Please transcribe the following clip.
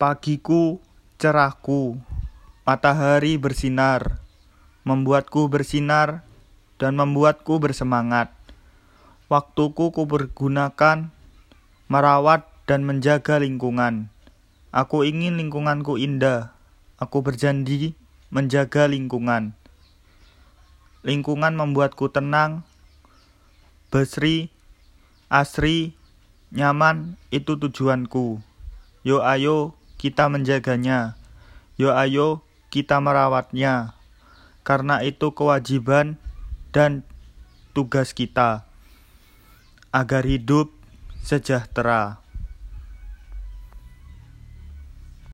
Pagiku cerahku, matahari bersinar, membuatku bersinar dan membuatku bersemangat. Waktuku kupergunakan merawat dan menjaga lingkungan. Aku ingin lingkunganku indah. Aku berjanji menjaga lingkungan. Lingkungan membuatku tenang, besri, asri, nyaman, itu tujuanku. Yo ayo kita menjaganya. Yo ayo kita merawatnya. Karena itu kewajiban dan tugas kita agar hidup sejahtera.